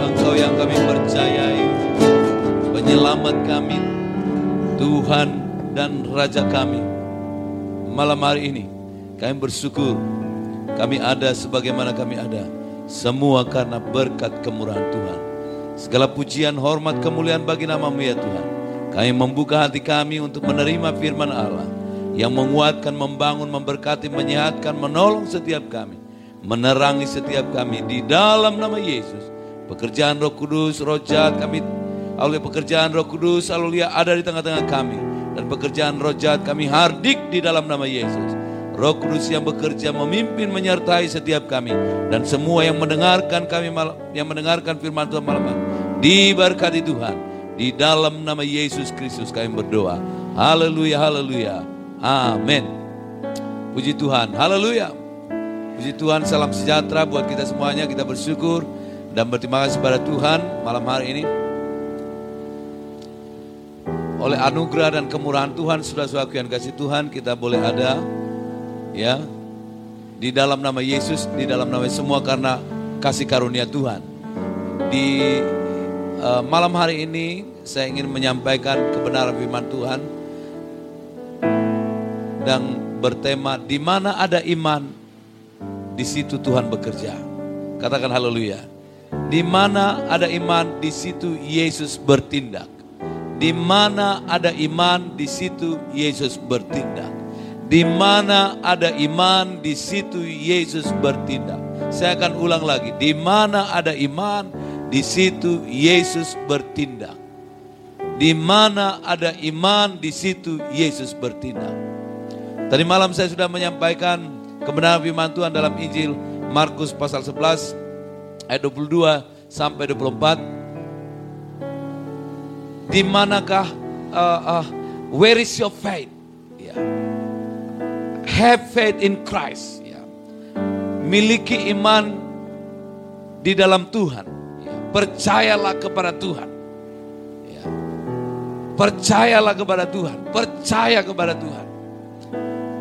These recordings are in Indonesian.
Engkau yang kami percayai, penyelamat kami, Tuhan dan Raja kami. Malam hari ini kami bersyukur kami ada sebagaimana kami ada. Semua karena berkat kemurahan Tuhan. Segala pujian, hormat, kemuliaan bagi namamu ya Tuhan. Kami membuka hati kami untuk menerima firman Allah yang menguatkan, membangun, memberkati, menyehatkan, menolong setiap kami. Menerangi setiap kami di dalam nama Yesus. Pekerjaan roh kudus, roh jahat kami, oleh pekerjaan roh kudus, haleluya ada di tengah-tengah kami. Dan pekerjaan roh jahat kami hardik di dalam nama Yesus. Roh Kudus yang bekerja memimpin menyertai setiap kami dan semua yang mendengarkan kami malam, yang mendengarkan firman Tuhan malam ini diberkati Tuhan di dalam nama Yesus Kristus kami berdoa. Haleluya, haleluya. Amin. Puji Tuhan. Haleluya. Puji Tuhan, salam sejahtera buat kita semuanya. Kita bersyukur dan berterima kasih kepada Tuhan malam hari ini. Oleh anugerah dan kemurahan Tuhan, sudah suatu yang kasih Tuhan, kita boleh ada ya di dalam nama Yesus, di dalam nama semua karena kasih karunia Tuhan. Di uh, malam hari ini saya ingin menyampaikan kebenaran firman Tuhan dan bertema di mana ada iman di situ Tuhan bekerja. Katakan haleluya. Di mana ada iman di situ Yesus bertindak. Di mana ada iman di situ Yesus bertindak. Di mana ada iman di situ Yesus bertindak. Saya akan ulang lagi. Di mana ada iman di situ Yesus bertindak. Di mana ada iman di situ Yesus bertindak. Tadi malam saya sudah menyampaikan kebenaran firman Tuhan dalam Injil Markus pasal 11 ayat 22 sampai 24 di manakah uh, uh, where is your faith? Ya. Have faith in Christ. Ya. Miliki iman di dalam Tuhan. Ya. Percayalah kepada Tuhan. Ya. Percayalah kepada Tuhan. Percaya kepada Tuhan.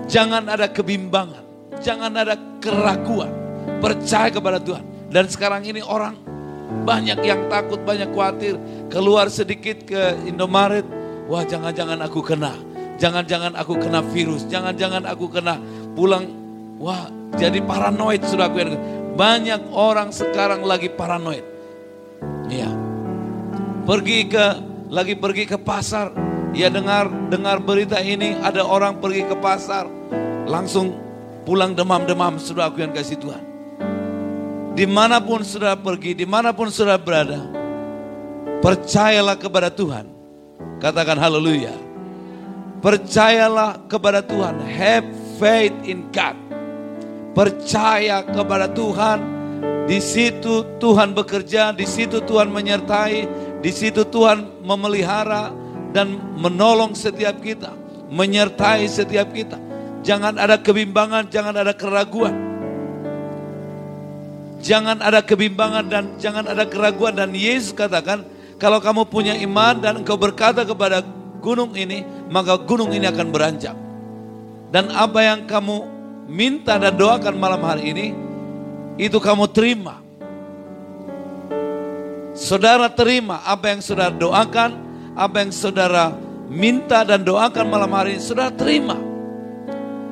Jangan ada kebimbangan. Jangan ada keraguan. Percaya kepada Tuhan. Dan sekarang ini orang banyak yang takut, banyak khawatir. Keluar sedikit ke Indomaret, wah jangan-jangan aku kena. Jangan-jangan aku kena virus, jangan-jangan aku kena pulang. Wah jadi paranoid sudah aku Banyak orang sekarang lagi paranoid. Iya. Pergi ke lagi pergi ke pasar, ya dengar dengar berita ini ada orang pergi ke pasar langsung pulang demam-demam sudah aku yang kasih Tuhan. Di mana pun sudah pergi, di mana pun sudah berada, percayalah kepada Tuhan. Katakan haleluya. Percayalah kepada Tuhan. Have faith in God. Percaya kepada Tuhan. Di situ Tuhan bekerja, di situ Tuhan menyertai, di situ Tuhan memelihara dan menolong setiap kita, menyertai setiap kita. Jangan ada kebimbangan, jangan ada keraguan. Jangan ada kebimbangan dan jangan ada keraguan dan Yesus katakan kalau kamu punya iman dan engkau berkata kepada gunung ini maka gunung ini akan beranjak. Dan apa yang kamu minta dan doakan malam hari ini itu kamu terima. Saudara terima apa yang saudara doakan, apa yang saudara minta dan doakan malam hari ini saudara terima.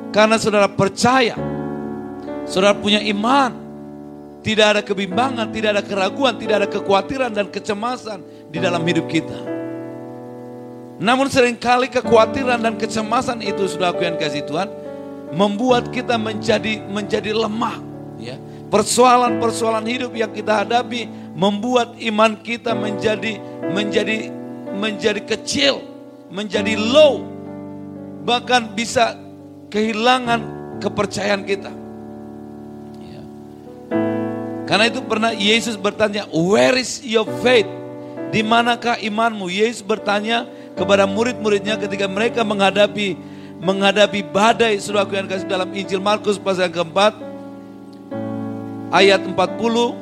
Karena saudara percaya, saudara punya iman, tidak ada kebimbangan, tidak ada keraguan, tidak ada kekhawatiran dan kecemasan di dalam hidup kita. Namun sering kali kekhawatiran dan kecemasan itu sudah aku yang kasih Tuhan membuat kita menjadi menjadi lemah. Ya. Persoalan-persoalan hidup yang kita hadapi membuat iman kita menjadi menjadi menjadi kecil, menjadi low, bahkan bisa kehilangan kepercayaan kita. Karena itu pernah Yesus bertanya, where is your faith? Di manakah imanmu? Yesus bertanya kepada murid-muridnya ketika mereka menghadapi menghadapi badai sudah aku yang kasih dalam Injil Markus pasal yang keempat ayat 40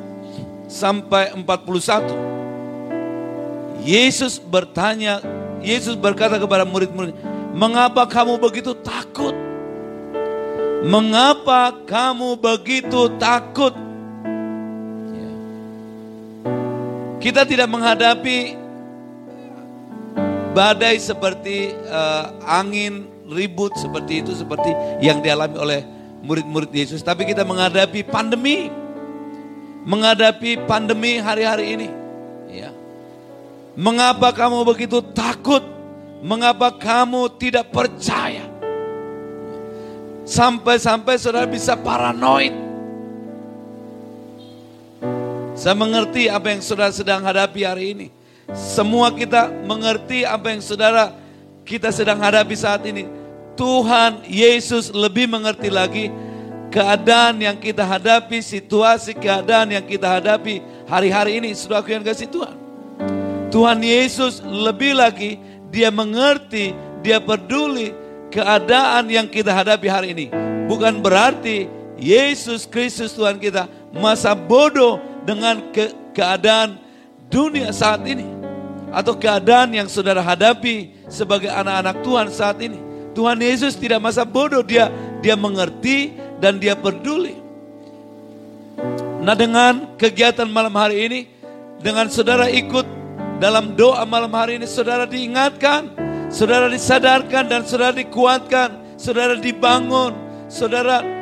sampai 41. Yesus bertanya, Yesus berkata kepada murid-murid, "Mengapa kamu begitu takut? Mengapa kamu begitu takut?" Kita tidak menghadapi badai seperti uh, angin ribut seperti itu seperti yang dialami oleh murid-murid Yesus, tapi kita menghadapi pandemi. Menghadapi pandemi hari-hari ini. Ya. Mengapa kamu begitu takut? Mengapa kamu tidak percaya? Sampai-sampai saudara bisa paranoid. Saya mengerti apa yang saudara sedang hadapi hari ini. Semua kita mengerti apa yang saudara kita sedang hadapi saat ini. Tuhan Yesus lebih mengerti lagi keadaan yang kita hadapi, situasi keadaan yang kita hadapi hari-hari ini. Sudah aku yang kasih Tuhan. Tuhan Yesus lebih lagi dia mengerti, dia peduli keadaan yang kita hadapi hari ini. Bukan berarti Yesus Kristus Tuhan kita masa bodoh dengan ke keadaan dunia saat ini. Atau keadaan yang saudara hadapi sebagai anak-anak Tuhan saat ini. Tuhan Yesus tidak masa bodoh, dia dia mengerti dan dia peduli. Nah dengan kegiatan malam hari ini, dengan saudara ikut dalam doa malam hari ini, saudara diingatkan, saudara disadarkan dan saudara dikuatkan, saudara dibangun, saudara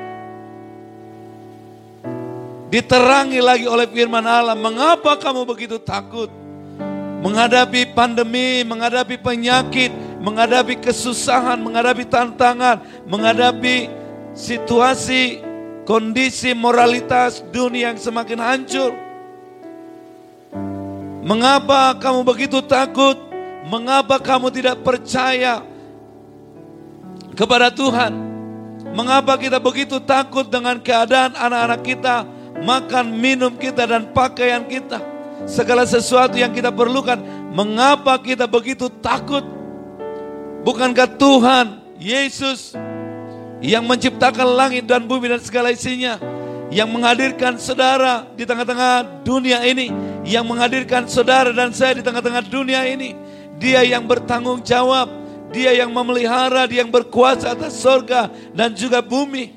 diterangi lagi oleh firman Allah. Mengapa kamu begitu takut? Menghadapi pandemi, menghadapi penyakit, menghadapi kesusahan, menghadapi tantangan, menghadapi situasi, kondisi moralitas dunia yang semakin hancur. Mengapa kamu begitu takut? Mengapa kamu tidak percaya kepada Tuhan? Mengapa kita begitu takut dengan keadaan anak-anak kita, makan, minum kita, dan pakaian kita? Segala sesuatu yang kita perlukan, mengapa kita begitu takut? Bukankah Tuhan Yesus yang menciptakan langit dan bumi dan segala isinya, yang menghadirkan saudara di tengah-tengah dunia ini, yang menghadirkan saudara dan saya di tengah-tengah dunia ini, dia yang bertanggung jawab, dia yang memelihara, dia yang berkuasa atas sorga dan juga bumi.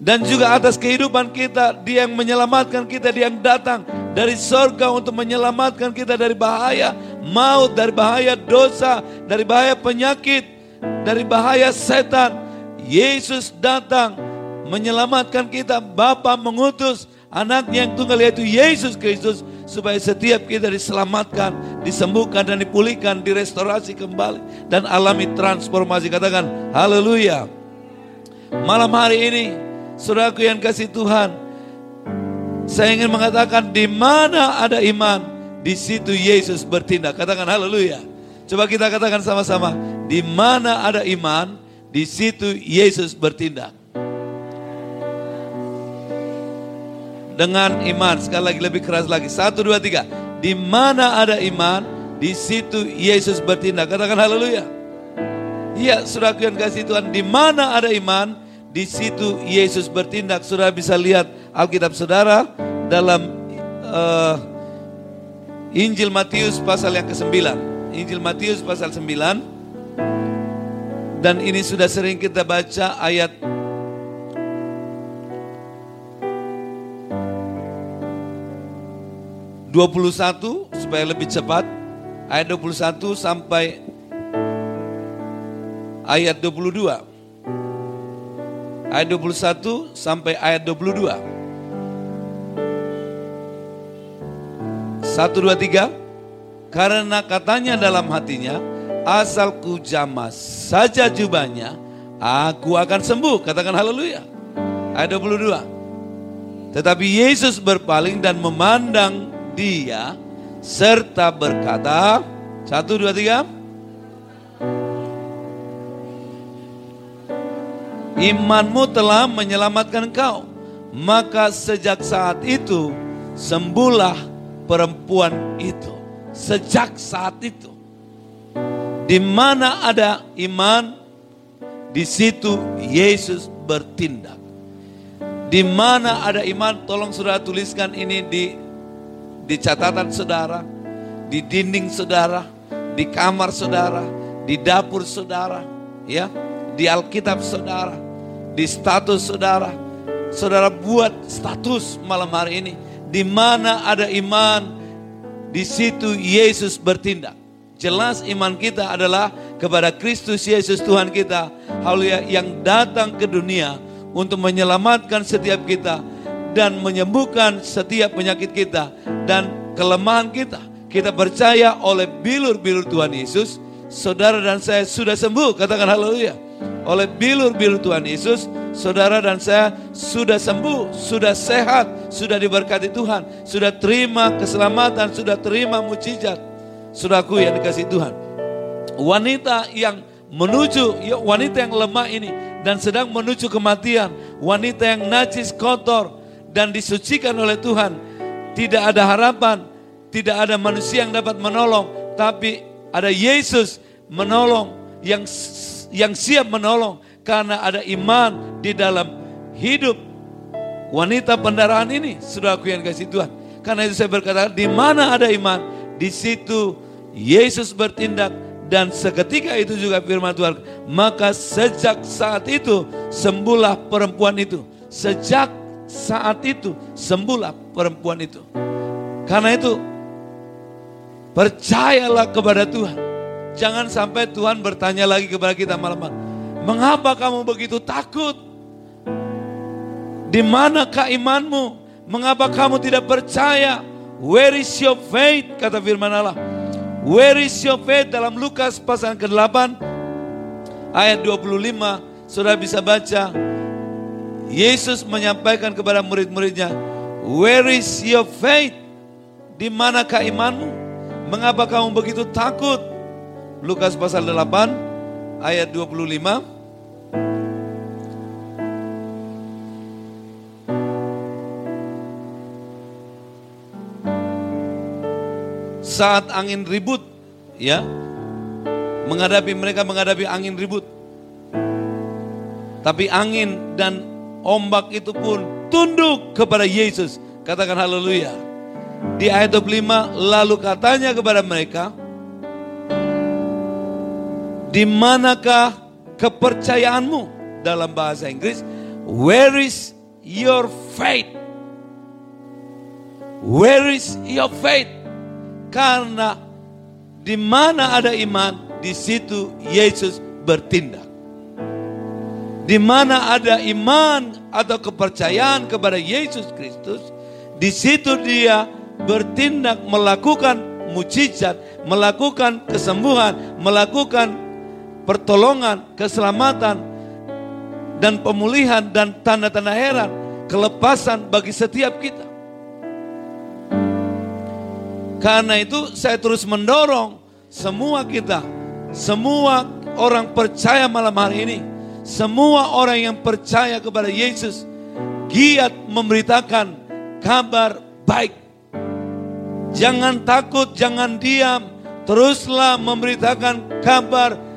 Dan juga atas kehidupan kita, dia yang menyelamatkan kita, dia yang datang dari sorga untuk menyelamatkan kita dari bahaya maut, dari bahaya dosa, dari bahaya penyakit, dari bahaya setan. Yesus datang menyelamatkan kita. Bapa mengutus anaknya yang tunggal yaitu Yesus Kristus supaya setiap kita diselamatkan, disembuhkan dan dipulihkan, direstorasi kembali dan alami transformasi. Katakan haleluya. Malam hari ini, saudaraku yang kasih Tuhan, saya ingin mengatakan di mana ada iman, di situ Yesus bertindak. Katakan haleluya. Coba kita katakan sama-sama. Di mana ada iman, di situ Yesus bertindak. Dengan iman, sekali lagi lebih keras lagi. Satu, dua, tiga. Di mana ada iman, di situ Yesus bertindak. Katakan haleluya. Iya, sudah yang kasih Tuhan. Di mana ada iman, di situ Yesus bertindak. Sudah bisa lihat Alkitab saudara dalam uh, Injil Matius pasal yang ke-9. Injil Matius pasal 9. Dan ini sudah sering kita baca ayat dua puluh satu supaya lebih cepat ayat 21 sampai ayat 22 ayat 21 sampai ayat 22 Satu, dua, tiga. Karena katanya dalam hatinya, asal ku jamas saja jubahnya, aku akan sembuh. Katakan haleluya. Ayat 22. Tetapi Yesus berpaling dan memandang dia, serta berkata, satu, dua, tiga. Imanmu telah menyelamatkan kau. Maka sejak saat itu, sembuhlah perempuan itu. Sejak saat itu. Di mana ada iman, di situ Yesus bertindak. Di mana ada iman, tolong saudara tuliskan ini di di catatan saudara, di dinding saudara, di kamar saudara, di dapur saudara, ya, di Alkitab saudara, di status saudara. Saudara buat status malam hari ini di mana ada iman, di situ Yesus bertindak. Jelas iman kita adalah kepada Kristus Yesus Tuhan kita. Haleluya yang datang ke dunia untuk menyelamatkan setiap kita dan menyembuhkan setiap penyakit kita dan kelemahan kita. Kita percaya oleh bilur-bilur Tuhan Yesus, saudara dan saya sudah sembuh. Katakan haleluya. Oleh bilur-bilur Tuhan Yesus, saudara dan saya sudah sembuh, sudah sehat, sudah diberkati Tuhan, sudah terima keselamatan, sudah terima mujizat. Saudaraku yang dikasih Tuhan. Wanita yang menuju, ya, wanita yang lemah ini dan sedang menuju kematian. Wanita yang najis, kotor dan disucikan oleh Tuhan. Tidak ada harapan, tidak ada manusia yang dapat menolong. Tapi ada Yesus menolong yang yang siap menolong karena ada iman di dalam hidup wanita pendarahan ini. Sudah aku yang kasih Tuhan. Karena itu saya berkata, di mana ada iman, di situ Yesus bertindak dan seketika itu juga firman Tuhan. Maka sejak saat itu sembuhlah perempuan itu. Sejak saat itu sembuhlah perempuan itu. Karena itu percayalah kepada Tuhan. Jangan sampai Tuhan bertanya lagi kepada kita malam-malam. Mengapa kamu begitu takut? Di manakah imanmu? Mengapa kamu tidak percaya? Where is your faith? Kata firman Allah. Where is your faith? Dalam Lukas pasal ke-8 ayat 25 Saudara bisa baca Yesus menyampaikan kepada murid-muridnya Where is your faith? Di manakah imanmu? Mengapa kamu begitu takut? Lukas pasal 8 ayat 25 saat angin ribut, ya, menghadapi mereka menghadapi angin ribut. Tapi angin dan ombak itu pun tunduk kepada Yesus. Katakan haleluya. Di ayat 25 lalu katanya kepada mereka, di manakah kepercayaanmu dalam bahasa Inggris? Where is your faith? Where is your faith? Karena di mana ada iman, di situ Yesus bertindak. Di mana ada iman atau kepercayaan kepada Yesus Kristus, di situ dia bertindak melakukan mujizat, melakukan kesembuhan, melakukan pertolongan, keselamatan, dan pemulihan dan tanda-tanda heran, kelepasan bagi setiap kita. Karena itu saya terus mendorong semua kita, semua orang percaya malam hari ini, semua orang yang percaya kepada Yesus, giat memberitakan kabar baik. Jangan takut, jangan diam, teruslah memberitakan kabar baik,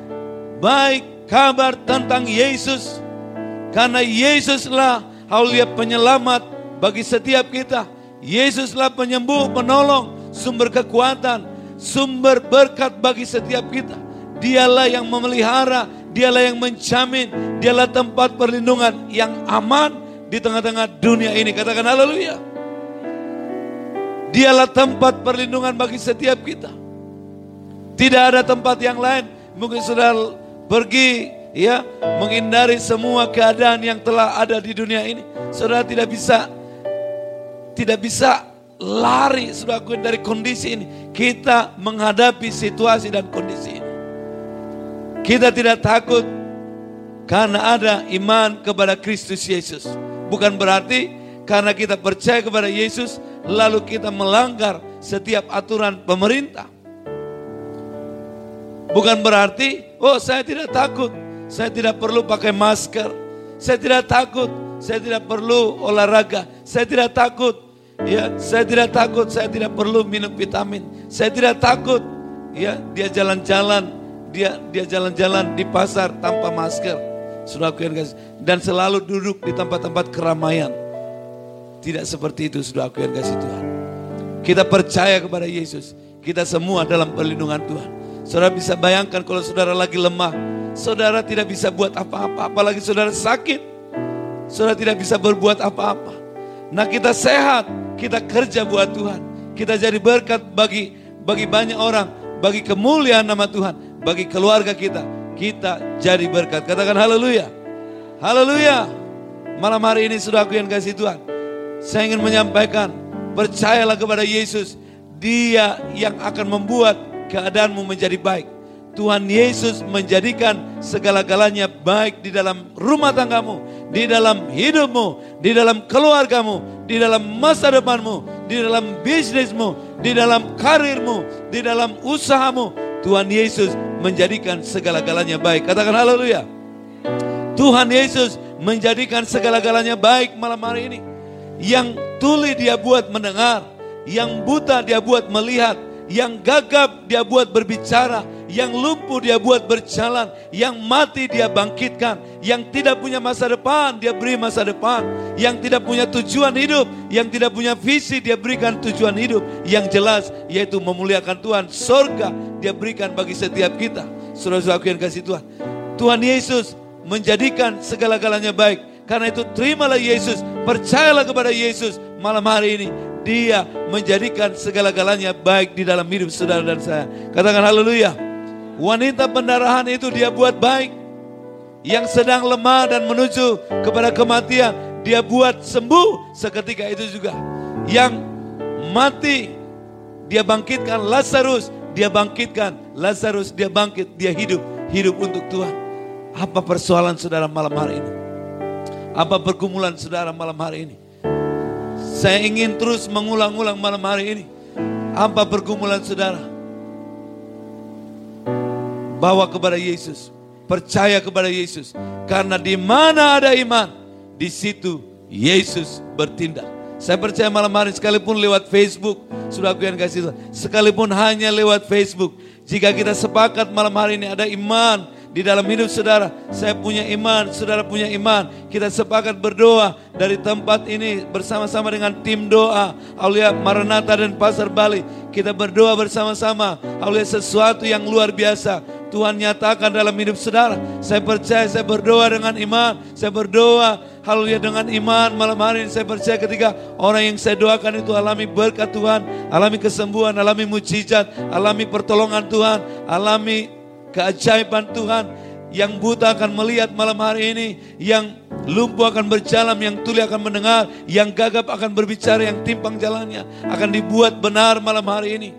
kabar tentang Yesus. Karena Yesuslah haulia penyelamat bagi setiap kita. Yesuslah penyembuh, penolong, sumber kekuatan, sumber berkat bagi setiap kita. Dialah yang memelihara, dialah yang menjamin, dialah tempat perlindungan yang aman di tengah-tengah dunia ini. Katakan haleluya. Dialah tempat perlindungan bagi setiap kita. Tidak ada tempat yang lain. Mungkin sudah pergi ya menghindari semua keadaan yang telah ada di dunia ini. Saudara tidak bisa tidak bisa lari sudah dari kondisi ini. Kita menghadapi situasi dan kondisi ini. Kita tidak takut karena ada iman kepada Kristus Yesus. Bukan berarti karena kita percaya kepada Yesus lalu kita melanggar setiap aturan pemerintah. Bukan berarti, oh saya tidak takut, saya tidak perlu pakai masker, saya tidak takut, saya tidak perlu olahraga, saya tidak takut, Ya, saya tidak takut, saya tidak perlu minum vitamin. Saya tidak takut. Ya, dia jalan-jalan, dia dia jalan-jalan di pasar tanpa masker. Sudah aku kasih. Dan selalu duduk di tempat-tempat keramaian. Tidak seperti itu sudah aku yang kasih Tuhan. Kita percaya kepada Yesus. Kita semua dalam perlindungan Tuhan. Saudara bisa bayangkan kalau saudara lagi lemah. Saudara tidak bisa buat apa-apa. Apalagi saudara sakit. Saudara tidak bisa berbuat apa-apa. Nah kita sehat kita kerja buat Tuhan. kita jadi berkat bagi bagi banyak orang, bagi kemuliaan nama Tuhan, bagi keluarga kita. Kita jadi berkat. Katakan haleluya. Haleluya. Malam hari ini sudah aku yang kasih Tuhan. Saya ingin menyampaikan, percayalah kepada Yesus. Dia yang akan membuat keadaanmu menjadi baik. Tuhan Yesus menjadikan segala-galanya baik di dalam rumah tanggamu, di dalam hidupmu, di dalam keluargamu, di dalam masa depanmu, di dalam bisnismu, di dalam karirmu, di dalam usahamu. Tuhan Yesus menjadikan segala-galanya baik. Katakan haleluya. Tuhan Yesus menjadikan segala-galanya baik malam hari ini. Yang tuli dia buat mendengar, yang buta dia buat melihat, yang gagap dia buat berbicara, yang lumpuh dia buat berjalan, yang mati dia bangkitkan, yang tidak punya masa depan dia beri masa depan, yang tidak punya tujuan hidup, yang tidak punya visi dia berikan tujuan hidup yang jelas yaitu memuliakan Tuhan. Sorga dia berikan bagi setiap kita. Saudara-saudara yang kasih Tuhan. Tuhan Yesus menjadikan segala-galanya baik. Karena itu terimalah Yesus, percayalah kepada Yesus malam hari ini. Dia menjadikan segala-galanya baik di dalam hidup saudara dan saya. Katakan haleluya. Wanita pendarahan itu dia buat baik. Yang sedang lemah dan menuju kepada kematian, dia buat sembuh seketika itu juga. Yang mati, dia bangkitkan Lazarus, dia bangkitkan Lazarus, dia bangkit, dia hidup, hidup untuk Tuhan. Apa persoalan saudara malam hari ini? Apa pergumulan saudara malam hari ini? Saya ingin terus mengulang-ulang malam hari ini. Apa pergumulan saudara? bawa kepada Yesus, percaya kepada Yesus. Karena di mana ada iman, di situ Yesus bertindak. Saya percaya malam hari sekalipun lewat Facebook, sudah aku yang kasih sekalipun hanya lewat Facebook. Jika kita sepakat malam hari ini ada iman, di dalam hidup saudara. Saya punya iman, saudara punya iman. Kita sepakat berdoa dari tempat ini bersama-sama dengan tim doa. Aulia Maranatha dan Pasar Bali. Kita berdoa bersama-sama. Aulia sesuatu yang luar biasa. Tuhan nyatakan dalam hidup saudara. Saya percaya, saya berdoa dengan iman. Saya berdoa, haleluya dengan iman. Malam hari ini saya percaya ketika orang yang saya doakan itu alami berkat Tuhan. Alami kesembuhan, alami mujizat, alami pertolongan Tuhan. Alami keajaiban Tuhan. Yang buta akan melihat malam hari ini, yang lumpuh akan berjalan, yang tuli akan mendengar, yang gagap akan berbicara, yang timpang jalannya akan dibuat benar malam hari ini.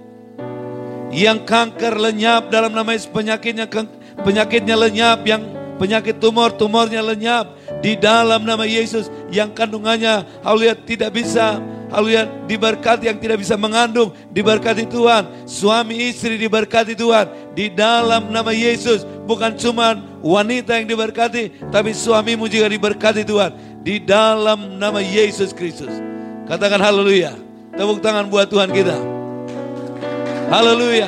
Yang kanker lenyap dalam nama Yesus penyakitnya penyakitnya lenyap, yang penyakit tumor tumornya lenyap di dalam nama Yesus yang kandungannya haleluya tidak bisa Haleluya, diberkati yang tidak bisa mengandung, diberkati Tuhan. Suami istri diberkati Tuhan. Di dalam nama Yesus, bukan cuma wanita yang diberkati, tapi suamimu juga diberkati Tuhan. Di dalam nama Yesus Kristus. Katakan haleluya. Tepuk tangan buat Tuhan kita. Haleluya.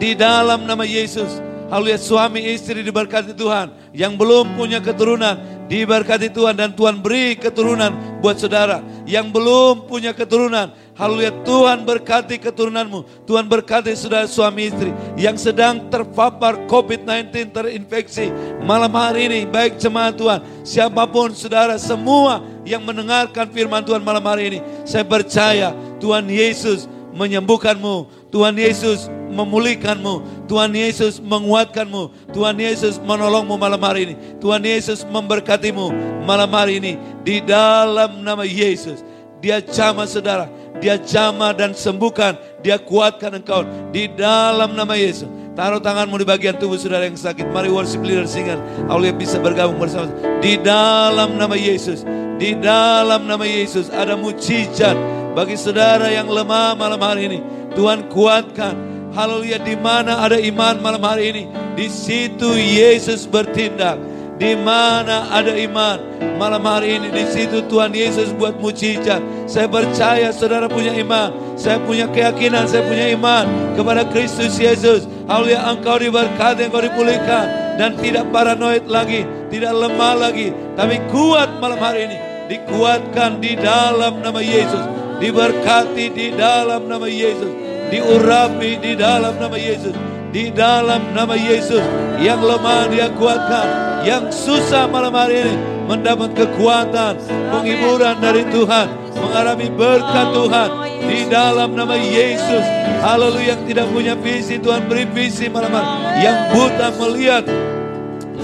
Di dalam nama Yesus. Haleluya suami istri diberkati Tuhan. Yang belum punya keturunan Diberkati Tuhan dan Tuhan beri keturunan buat saudara yang belum punya keturunan. Haleluya Tuhan berkati keturunanmu. Tuhan berkati saudara suami istri yang sedang terpapar COVID-19 terinfeksi. Malam hari ini baik jemaat Tuhan. Siapa pun saudara semua yang mendengarkan firman Tuhan malam hari ini. Saya percaya Tuhan Yesus menyembuhkanmu. Tuhan Yesus memulihkanmu. Tuhan Yesus menguatkanmu. Tuhan Yesus menolongmu malam hari ini. Tuhan Yesus memberkatimu malam hari ini. Di dalam nama Yesus. Dia jamah saudara. Dia jamah dan sembuhkan. Dia kuatkan engkau. Di dalam nama Yesus. Taruh tanganmu di bagian tubuh saudara yang sakit. Mari worship leader singer. Allah bisa bergabung bersama. Di dalam nama Yesus. Di dalam nama Yesus ada mujizat bagi saudara yang lemah malam hari ini. Tuhan kuatkan Haleluya, di mana ada iman malam hari ini, di situ Yesus bertindak. Di mana ada iman malam hari ini, di situ Tuhan Yesus buat mujizat. Saya percaya saudara punya iman, saya punya keyakinan, saya punya iman kepada Kristus Yesus. Haleluya, engkau diberkati, engkau dipulihkan dan tidak paranoid lagi, tidak lemah lagi, tapi kuat malam hari ini. Dikuatkan di dalam nama Yesus, diberkati di dalam nama Yesus diurapi di dalam nama Yesus. Di dalam nama Yesus yang lemah dia kuatkan, yang susah malam hari ini mendapat kekuatan, penghiburan dari Tuhan. mengalami berkat Tuhan di dalam nama Yesus. Haleluya yang tidak punya visi Tuhan beri visi malam hari. Yang buta melihat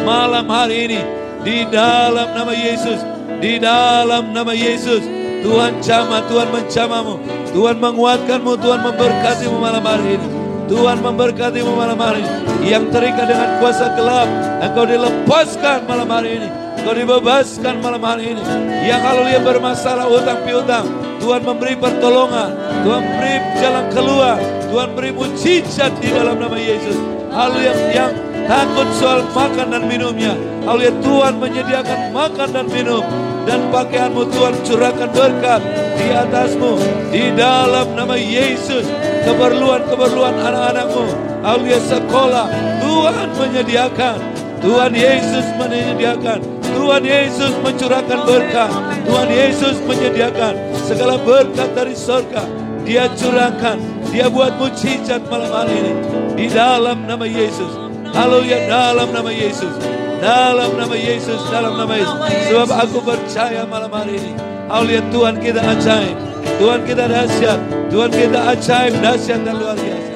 malam hari ini di dalam nama Yesus. Di dalam nama Yesus. Tuhan jamah, Tuhan mencamamu. Tuhan menguatkanmu, Tuhan memberkatimu malam hari ini. Tuhan memberkatimu malam hari ini. Yang terikat dengan kuasa gelap, engkau dilepaskan malam hari ini. Engkau dibebaskan malam hari ini. Yang kalau dia bermasalah utang piutang, Tuhan memberi pertolongan. Tuhan beri jalan keluar. Tuhan beri mujizat di dalam nama Yesus. Hal yang, yang takut soal makan dan minumnya. Haleluya Tuhan menyediakan makan dan minum. Dan pakaianmu Tuhan curahkan berkat di atasmu. Di dalam nama Yesus. Keperluan-keperluan anak-anakmu. Haleluya sekolah. Tuhan menyediakan. Tuhan Yesus menyediakan. Tuhan Yesus mencurahkan berkat. Tuhan Yesus menyediakan segala berkat dari surga. Dia curahkan. Dia buat mujizat malam hari ini. Di dalam nama Yesus. Haleluya dalam nama Yesus. Dalam nama Yesus, dalam nama Yesus. Sebab aku percaya malam hari ini. Haleluya Tuhan kita ajaib. Tuhan kita dahsyat. Tuhan kita ajaib, dahsyat dan luar biasa.